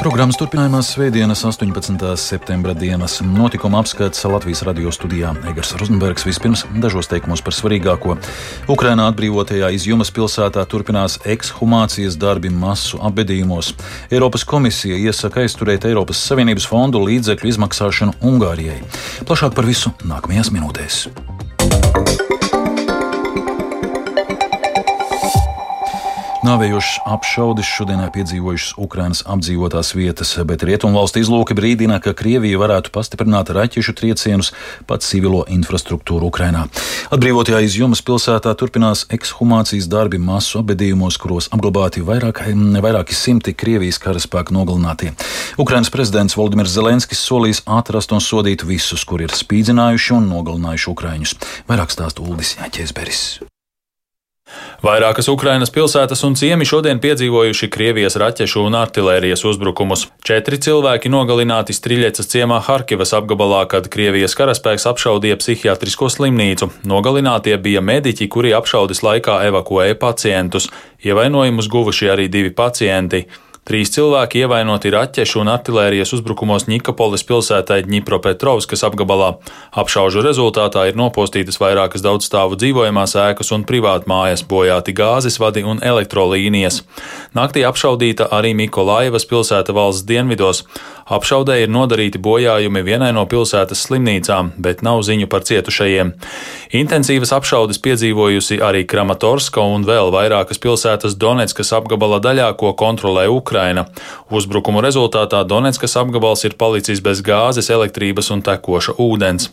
Programmas turpinājumā Svētdienas 18. septembra dienas notikuma apskats Latvijas radio studijā Egars Rozenbergs vispirms dažos teikumos par svarīgāko. Ukrainā atbrīvotajā izjumas pilsētā turpinās ekshumācijas darbi masu apbedījumos. Eiropas komisija iesaka aizturēt Eiropas Savienības fondu līdzekļu izmaksāšanu Ungārijai. Plašāk par visu nākamajās minūtēs. Nāvējošas apšaudes šodienā piedzīvojušas Ukrainas apdzīvotās vietas, bet Rietumvalstu izlūki brīdina, ka Krievija varētu pastiprināt raķešu triecienus pat civilo infrastruktūru Ukrainā. Atbrīvotajā izjumas pilsētā turpinās ekshumācijas darbi masu apbedījumos, kuros apglabāti vairāk, vairāki simti Krievijas karaspēku nogalinātie. Ukrainas prezidents Valdimirs Zelenskis solīs atrast un sodīt visus, kuri ir spīdzinājuši un nogalinājuši Ukraiņus. Vairāk stāsta Uldis Jāķēsberis. Vairākas Ukrainas pilsētas un ciemi šodien piedzīvojuši Krievijas raķešu un artilērijas uzbrukumus. Četri cilvēki nogalināti Striļecas ciemā Harkivas apgabalā, kad Krievijas karaspēks apšaudīja psihiatrisko slimnīcu. Nogalinātie bija mediķi, kuri apšaudes laikā evakuēja pacientus. Ievainojumus guvuši arī divi pacienti. Trīs cilvēki ievainoti raķešu un artilērijas uzbrukumos Nikapolis pilsētai Dņipropetrovskas apgabalā. Apšaužu rezultātā ir nopostītas vairākas daudzstāvu dzīvojamās ēkas un privātmājas, bojāti gāzes vadi un elektrolīnijas. Naktī apšaudīta arī Mikolaivas pilsēta valsts dienvidos. Apšaudē ir nodarīti bojājumi vienai no pilsētas slimnīcām, bet nav ziņu par cietušajiem. Intensīvas apšaudes piedzīvojusi arī Kramatorska un vēl vairākas pilsētas Donetskas apgabala daļā, ko kontrolē Ukraina. Uzbrukumu rezultātā Donetskas apgabals ir palicis bez gāzes, elektrības un tekoša ūdens.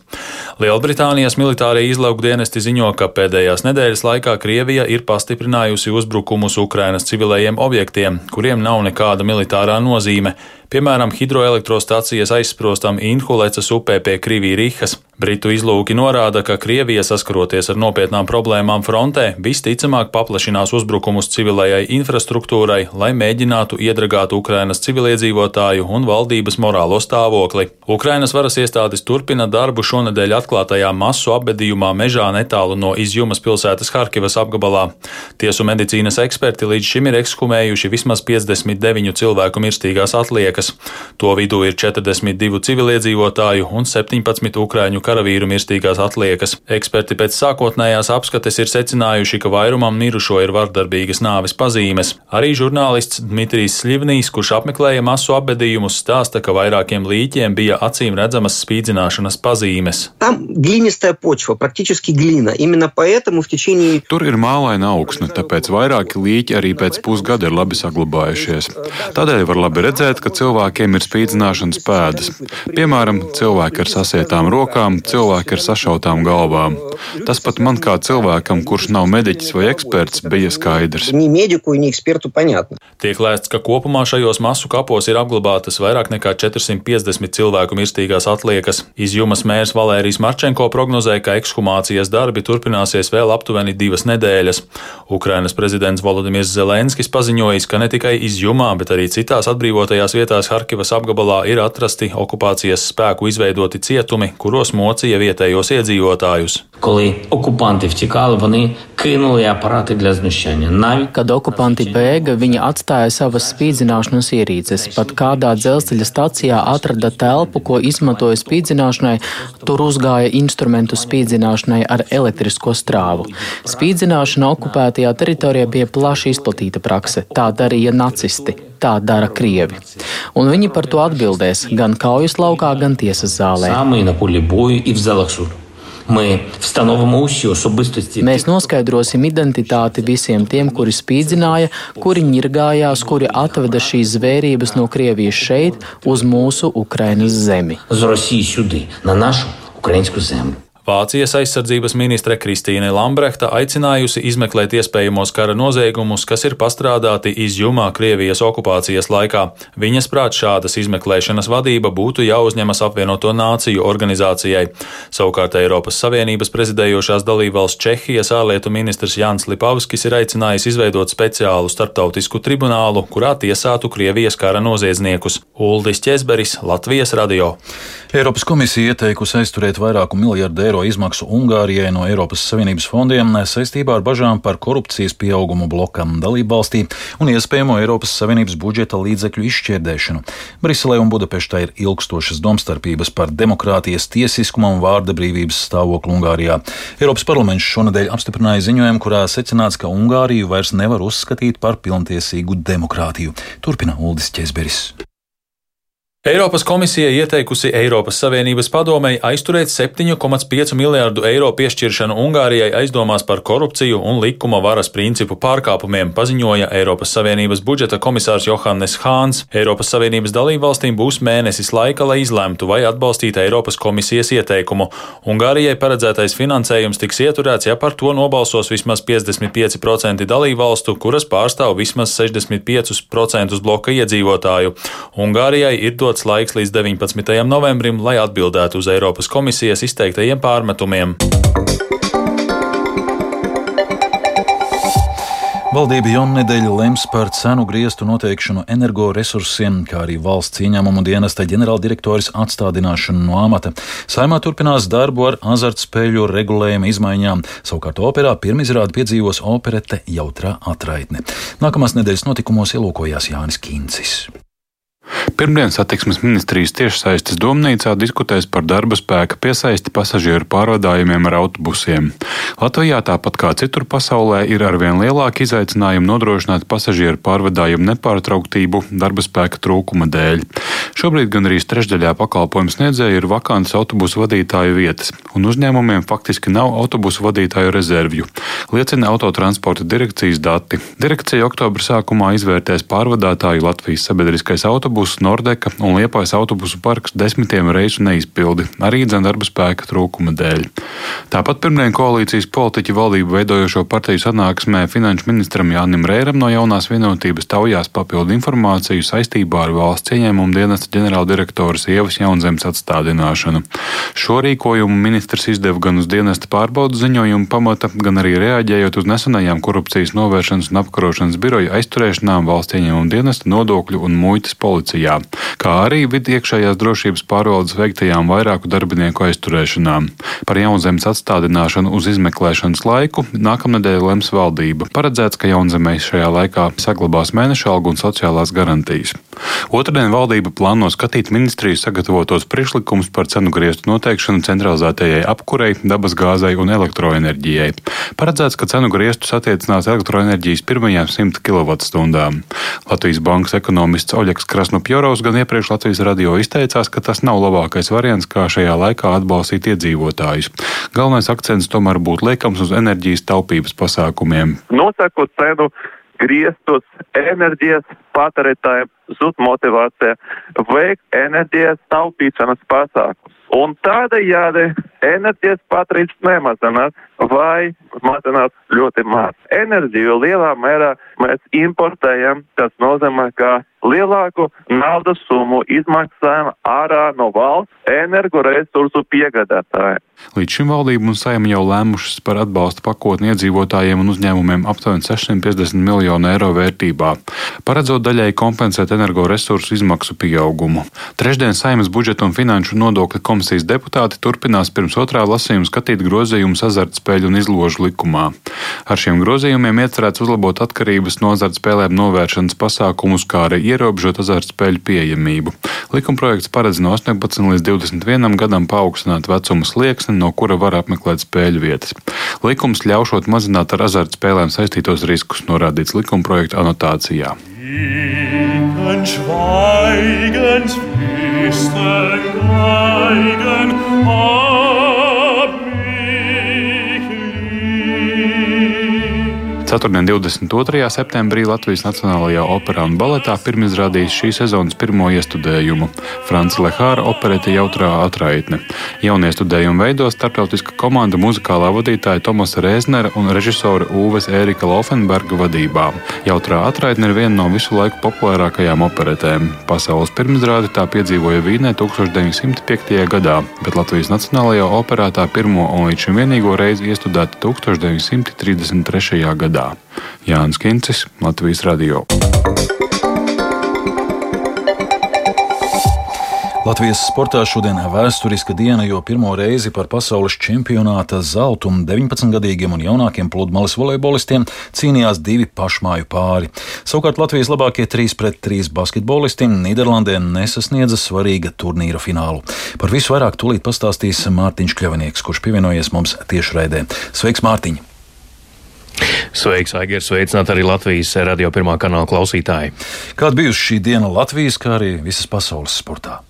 Lielbritānijas militārie izlaukdienesti ziņo, ka pēdējās nedēļas laikā Krievija ir pastiprinājusi uzbrukumus Ukrainas civilējiem objektiem, kuriem nav nekāda militārā nozīme piemēram, hidroelektrostacijas aizsprostam Inhulecas upē pie Krivī-Rihas. Britu izlūki norāda, ka Krievija saskaroties ar nopietnām problēmām frontē, visticamāk paplašinās uzbrukumus civilajai infrastruktūrai, lai mēģinātu iedragāt Ukrainas civiliedzīvotāju un valdības morālo stāvokli. Ukrainas varas iestādes turpina darbu šonadēļ atklātajā masu apbedījumā mežā netālu no izjumas pilsētas Harkivas apgabalā. Tiesu medicīnas eksperti līdz šim ir ekshumējuši vismaz 59 cilvēku mirstīgās atliekas. To vidū ir 42 civiliedzīvotāju un 17 ukraiņu karavīru mirstīgās atliekas. Eksperti pēc sākotnējās apskates ir secinājuši, ka vairumam mirušo ir vardarbīgas nāves pazīmes. Arī žurnālists Dmitrijs Sļivnīs, kurš apmeklēja masu apbedījumus, stāsta, ka vairākiem līķiem bija acīm redzamas spīdzināšanas pazīmes. Tur ir mālaina augsne, tāpēc vairāki līķi arī pēc pusgada ir labi saglabājušies. Tādēļ var labi redzēt, ka cilvēkiem ir spīdzināšanas pēdas. Piemēram, cilvēki ar sasietām rokām, cilvēki ar sašautām galvām. Tas pat man kā cilvēkam, kurš nav mediķis vai eksperts, bija skaidrs. Tiek lēsts, ka kopumā šajos masu kapos ir apglabātas vairāk nekā 450 cilvēku mirstīgās atliekas. Izjumas mērs Valērijas Marčenko prognozēja, ka ekshumācijas darbi turpināsies vēl aptuveni divas nedēļas. Ukrainas prezidents Volodimirs Zelenskis paziņojis, ka ne tikai izjumā, bet arī citās atbrīvotajās vietās Harkivas apgabalā ir atrasti okupācijas spēku izveidoti cietumi, kuros mūžīgi mocīja vietējos iedzīvotājus. Kad okupanti bēga, viņi atstāja savas spīdzināšanas ierīces. Pat kādā dzelzceļa stacijā atrada telpu, ko izmantoja spīdzināšanai, tur uzgāja instrumentu spīdzināšanai ar elektrisko strāvu. Spīdzināšana okupētajā teritorijā bija plaši izplatīta prakse. Tā darīja nacisti tā dara Krievi. Un viņi par to atbildēs gan kaujas laukā, gan tiesas zālē. Mēs noskaidrosim identitāti visiem tiem, kuri spīdzināja, kuri ņirgājās, kuri atveda šīs zvērības no Krievijas šeit, uz mūsu Ukrainas zemi. Uz Rosiju, Sudī, na našu Ukraiņu zemi. Vācijas aizsardzības ministre Kristīne Lambrehta aicinājusi izmeklēt iespējamos kara noziegumus, kas ir pastrādāti izjumā Krievijas okupācijas laikā. Viņas prāt šādas izmeklēšanas vadība būtu jāuzņemas apvienoto nāciju organizācijai. Savukārt Eiropas Savienības prezidējošās dalībvalsts Čehijas ārlietu ministrs Jānis Lipavskis ir aicinājis izveidot speciālu starptautisku tribunālu, kurā tiesātu Krievijas kara noziedzniekus. Uldis Česberis, Latvijas radio. Eiropas komisija ieteikusi aizturēt vairāku miljardu eiro izmaksu Ungārijai no Eiropas Savienības fondiem saistībā ar bažām par korupcijas pieaugumu blokam dalību valstī un iespējamo Eiropas Savienības budžeta līdzekļu izšķirdēšanu. Briselē un Budapeštā ir ilgstošas domstarpības par demokrātijas, tiesiskuma un vārda brīvības stāvokli Ungārijā. Eiropas parlaments šonadēļ apstiprināja ziņojumu, kurā secināts, ka Ungāriju vairs nevar uzskatīt par pilntiesīgu demokrātiju. Turpina Uldis Česberis. Eiropas komisija ieteikusi Eiropas Savienības padomei aizturēt 7,5 miljārdu eiro piešķiršanu Ungārijai aizdomās par korupciju un likuma varas principu pārkāpumiem, paziņoja Eiropas Savienības budžeta komisārs Johannes Hāns. Eiropas Savienības dalībvalstīm būs mēnesis laika, lai izlemtu, vai atbalstīt Eiropas komisijas ieteikumu. Ungārijai paredzētais finansējums tiks ieturēts, ja par to nobalsos vismaz 55% dalībvalstu, kuras pārstāv vismaz 65% bloka iedzīvotāju. Ungārijai ir dots laiks līdz 19. novembrim, lai atbildētu uz Eiropas komisijas izteiktajiem pārmetumiem. Valdība jaunadēļ lems par cenu griestu noteikšanu energoresursiem, kā arī valsts ieņēmumu dienesta ģenerāldirektoris atstādināšanu no amata. Saimā turpinās darbu ar azartspēļu regulējuma izmaiņām. Savukārt operā pirmizrādi piedzīvos operete Jautrā atraitne. Nākamās nedēļas notikumos ielūkojās Jānis Kīncis. Pirmdien satiksmes ministrijas tiešsaistes domnīcā diskutēs par darba spēka piesaisti pasažieru pārvadājumiem ar autobusiem. Latvijā, tāpat kā citur pasaulē, ir arvien lielāki izaicinājumi nodrošināt pasažieru pārvadājumu nepārtrauktību darba spēka trūkuma dēļ. Šobrīd gan arī trešdaļā pakalpojumu sniedzēju ir vakantas autobusu vadītāju vietas, un uzņēmumiem faktiski nav autobusu vadītāju rezervju, liecina autotransporta direkcijas dati. Direkcija oktobra sākumā izvērtēs pārvadātāju Latvijas sabiedriskais autobus autobusu Nordeka un Liepājas autobusu parks desmitiem reizu neizpildi, arī dzēn darba spēka trūkuma dēļ. Tāpat pirmdien koalīcijas politiķi valdību veidojošo partiju sanāksmē finanšu ministram Jānim Rēram no jaunās vienotības taujās papildu informāciju saistībā ar valsts ieņēmumu dienesta ģenerāldirektoras Ievas Jaunzemes atstādināšanu. Šo rīkojumu ministrs izdeva gan uz dienesta pārbaudas ziņojumu pamata, gan arī reaģējot uz nesenajām korupcijas novēršanas un apkarošanas biroja aizturēšanām valsts ieņēmumu dienesta nodokļu un muitas policijā kā arī vidi iekšējās drošības pārvaldes veiktajām vairāku darbinieku aizturēšanām. Par jaunzemes atstādināšanu uz izmeklēšanas laiku nākamnedēļ lems valdība. Paredzēts, ka jaunzemē šajā laikā saglabās mēneša algu un sociālās garantijas. Otradien valdība plāno skatīt ministrijas sagatavotos priekšlikumus par cenu griestu noteikšanu centralizētajai apkurei, dabasgāzei un elektroenerģijai. Paredzēts, ka cenu griestus attiecinās elektroenerģijas pirmajām 100 kWh. Latvijas bankas ekonomists Oļegs Krasnovs no Pjorovs gan iepriekš Latvijas radio izteicās, ka tas nav labākais variants, kā šajā laikā atbalstīt iedzīvotājus. Galvenais akcents tomēr būtu liekams uz enerģijas taupības pasākumiem. Nosakot cenu griestus enerģijas patērētājiem, zud motivācija veikt enerģijas taupīšanas pasākumus. Un tādējādi enerģijas patērijas nemazinās vai mazinās ļoti maz. Enerģiju lielā mērā mēs importējam, tas nozīmē, ka lielāku naudas summu izmaksājam ārā no valsts energoresursu piegādātājiem. Līdz šim valdība un saima jau lēmušas par atbalsta pakotni iedzīvotājiem un uzņēmumiem aptuveni 650 miljonu eiro vērtībā, paredzot daļai kompensēt energoresursu izmaksu pieaugumu. Trešdien saimas budžeta un finanšu nodokļa komisijas deputāti turpinās pirms otrā lasījuma skatīt grozījumus azartspēļu un izložu likumā. Ar šiem grozījumiem iecerēts uzlabot atkarības no azartspēlēm novēršanas pasākumus, kā arī ierobežot azartspēļu pieejamību. Likumprojekts paredz no 18 līdz 21 gadam paaugstināt vecuma slieksni, no kura var apmeklēt spēļu vietas. Likums ļaušot mazināt ar azartspēlēm saistītos riskus, norādīts likumprojekta anotācijā. Schweigens, festen Geigen, Ceturtdien, 22. septembrī Latvijas Nacionālajā operā un baletā pirmizrādījis šī sezonas pirmo iestudējumu - Franča Lehāra operete Jautrā atraitne. Jaunie studējumu veido starptautiska komanda muzikālā vadītāja Tomasa Rēznera un režisora Uves Ērika Lofenberga vadībā. Jautrā atraitne ir viena no visu laiku populārākajām operetēm. Pasaules pirmizrādi tā piedzīvoja Vīnē 1905. gadā, bet Latvijas Nacionālajā operā tā pirmo un līdz šim vienīgo reizi iestudēta 1933. gadā gadā. Jānis Kincis, Latvijas Radio. Latvijas sportā šodien vēsturiska diena, jo pirmo reizi par pasaules čempionāta zeltumu 19-gadīgiem un jaunākiem pludmales volejbolistiem cīnījās divi pašmāju pāri. Savukārt Latvijas labākie 3 pret 3 basketbolisti Nīderlandē nesasniedza svarīga turnīra finālu. Par visu vairāk tūlīt pastāstīs Mārtiņš Kļavinieks, kurš pievienojies mums tiešraidē. Sveiks, Mārtiņ! Sveiks, Aigars! Sveicināt arī Latvijas radio pirmā kanāla klausītāji! Kāda bijusi šī diena Latvijas, kā arī visas pasaules sportā?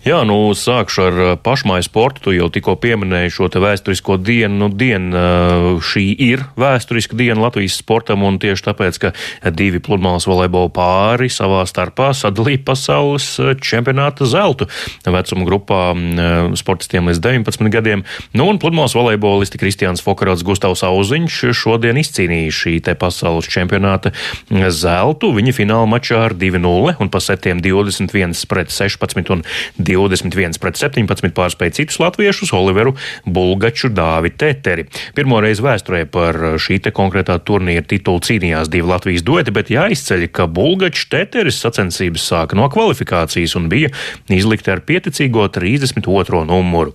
Jā, nu sākšu ar uh, pašmāju sportu. Tu jau tikko pieminēji šo vēsturisko dienu. Nu, diena uh, šī ir vēsturiska diena Latvijas sportam, un tieši tāpēc, ka divi pludmales volejbola pāri savā starpā sadalīja pasaules uh, čempionāta zeltu vecuma grupā sportistiem līdz 19 gadiem. Nu, un pludmales volejbolisti Kristiāns Fokarāts Gustavs Auziņš šodien izcīnīja šī te pasaules čempionāta zeltu. Viņi fināla mačā ar 2-0 un pa setiem 21 pret 16 un 21 pret 17 pārspēja citus latviešus Oliveru Bulgaču Dāvi Teteri. Pirmo reizi vēsturē par šī te konkrētā turnīra titulu cīnījās divi Latvijas dueti, bet jāizceļ, ka Bulgačs Teteris sacensības sāka no kvalifikācijas un bija izlikta ar pieticīgo 32. numuru.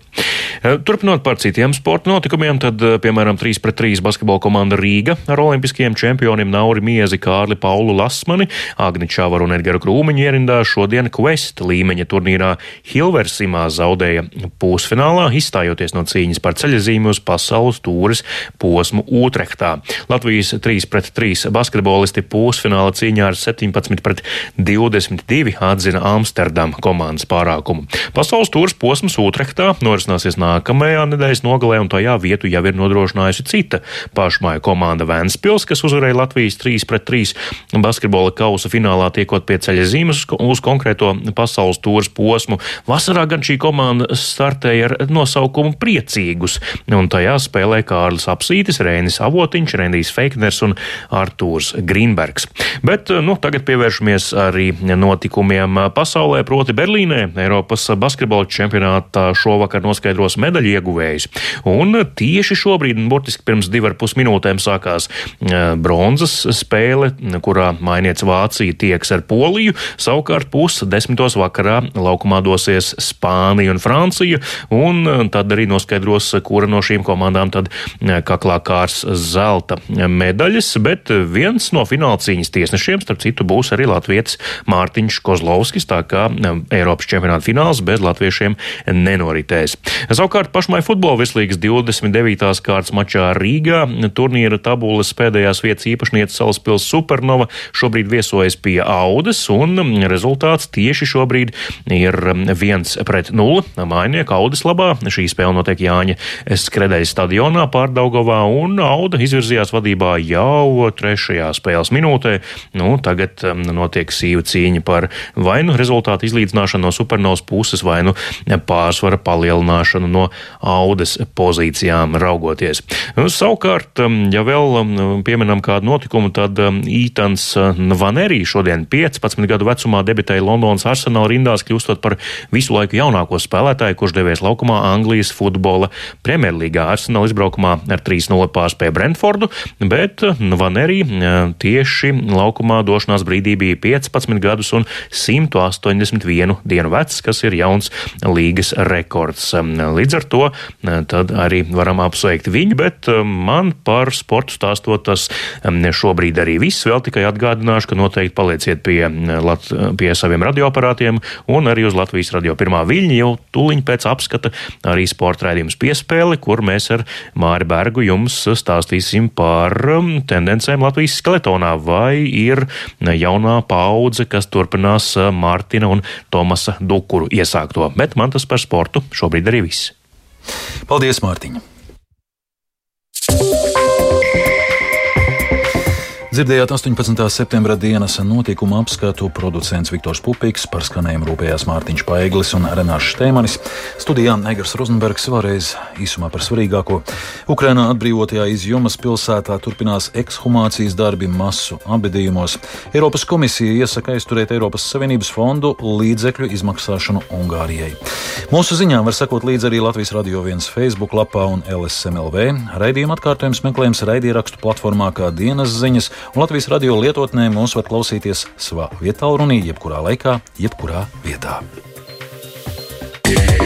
Eh, turpinot par citiem sporta notikumiem, tad, eh, piemēram, 3 pret 3 basketbola komanda Rīga ar olimpiskajiem čempioniem Nauri Miezi, Kārli Paulu Lasmani, Agni Čavaru un Edgaru Krūmiņu ierindā šodien Quest līmeņa turnīrā Hilversimā zaudēja pusfinālā, izstājoties no cīņas par ceļazīmi uz pasaules tūres posmu Utrehtā. Latvijas 3 pret 3 basketbolisti pusfināla cīņā ar 17 pret 22 atzina Amsterdam komandas pārākumu. Pasaules tūres posms Utrehtā norisināsies nākamajā nedēļas nogalē, un tajā vietu jau ir nodrošinājusi cita pašmāja komanda Vēnspils, kas uzvarēja Latvijas 3 pret 3 basketbola kausa finālā tiekot pie ceļa zīmes uz konkrēto pasaules tūres posmu. Vasarā gan šī komanda startēja ar nosaukumu Priecīgus, un tajā spēlē Kārlis Apsītis, Rēnis Avotiņš, Rendijs Feikners un Artūrs Grīnbergs. Bet nu, tagad pievēršamies arī notikumiem pasaulē, proti Berlīnē. Eiropas basketbola čempionātā šovakar noskaidros medaļu ieguvējus. Un tieši šobrīd, burtiski pirms divar pus minūtēm, sākās e, bronzas spēle, kurā mainiec Vācija tieks ar Poliju. Savukārt pusi desmitos vakarā laukumā dosies Spānija un Francija, un e, tad arī noskaidros, kura no šīm komandām tad e, kaklā kārs zelta medaļas, bet viens no fināla cīņas tiesnešiem, starp citu, būs arī Latvijas Mārtiņš Kozlovskis, tā kā Eiropas čempionāta fināls bez latviešiem nenoritēs. Savukārt pašmai futbola vislīgas 29. kārtas mačā Rīgā turnīra tabulas pēdējās vietas īpašniece Salaspils Supernova šobrīd viesojas pie Audas, un rezultāts tieši šobrīd ir 1 pret 0 mainieku Audas labā. Šī spēle notiek Jāņa Skredeļa stadionā pārdaugovā, un Auda izvirzījās vadībā jau trešajā spēles minūtē. Nu, tagad um, notiek sīva cīņa par vainu rezultātu izlīdzināšanu no Supernovas puses, vainu pārsvara palielināšanu no audas pozīcijām raugoties. Nu, savukārt, um, ja vēl um, pieminam kādu notikumu, tad Ītans um, Vanerī šodien 15 gadu vecumā debitēja Londonas arsenāla rindās, kļūstot par visu laiku jaunāko spēlētāju, kurš devies laukumā Anglijas futbola Premjerlīgā. Arsenāla izbraukumā ar 3-0 pārspēja Brentfordu, bet Vanerī tieši laukumā došanās brīdī bija 15 gadus un 181 dienu vecs, kas ir jauns līgas rekords. Līdz ar to tad arī varam apsveikt viņu, bet man par sportu stāstot tas šobrīd arī viss. Vēl tikai atgādināšu, ka noteikti palieciet pie, pie saviem radioaparātiem un arī uz Latvijas radio pirmā viļņa jau tūliņ pēc apskata arī sporta raidījums piespēli, kur mēs ar Māri Bergu jums stāstīsim par tendencēm Latvijas skeletonā, vai ir jaunā paudze, kas turpinās Mārtina un Tomasa Dukuru iesākto. Bet man tas par sportu šobrīd arī viss. Paldies, Mārtiņ! Dzirdējāt 18. septembra dienas notikuma apskatu producents Viktors Pupiks, par skanējumu rūpējās Mārtiņš Paeglis un Renāšs Štēmanis. Studijā Negars Rozenbergs vēlreiz īsumā par svarīgāko. Ukrainā atbrīvotajā izjumas pilsētā turpinās ekshumācijas darbi masu abedījumos. Eiropas komisija iesaka aizturēt Eiropas Savienības fondu līdzekļu izmaksāšanu Ungārijai. Mūsu ziņām var sekot līdzi arī Latvijas Radio 1 Facebook lapā un LSMLV. Raidījuma atkārtojums meklējams raidierakstu platformā kā dienas ziņas un Latvijas radio lietotnē mūs var klausīties savā vietā, runī, jebkurā laikā, jebkurā vietā. Yeah.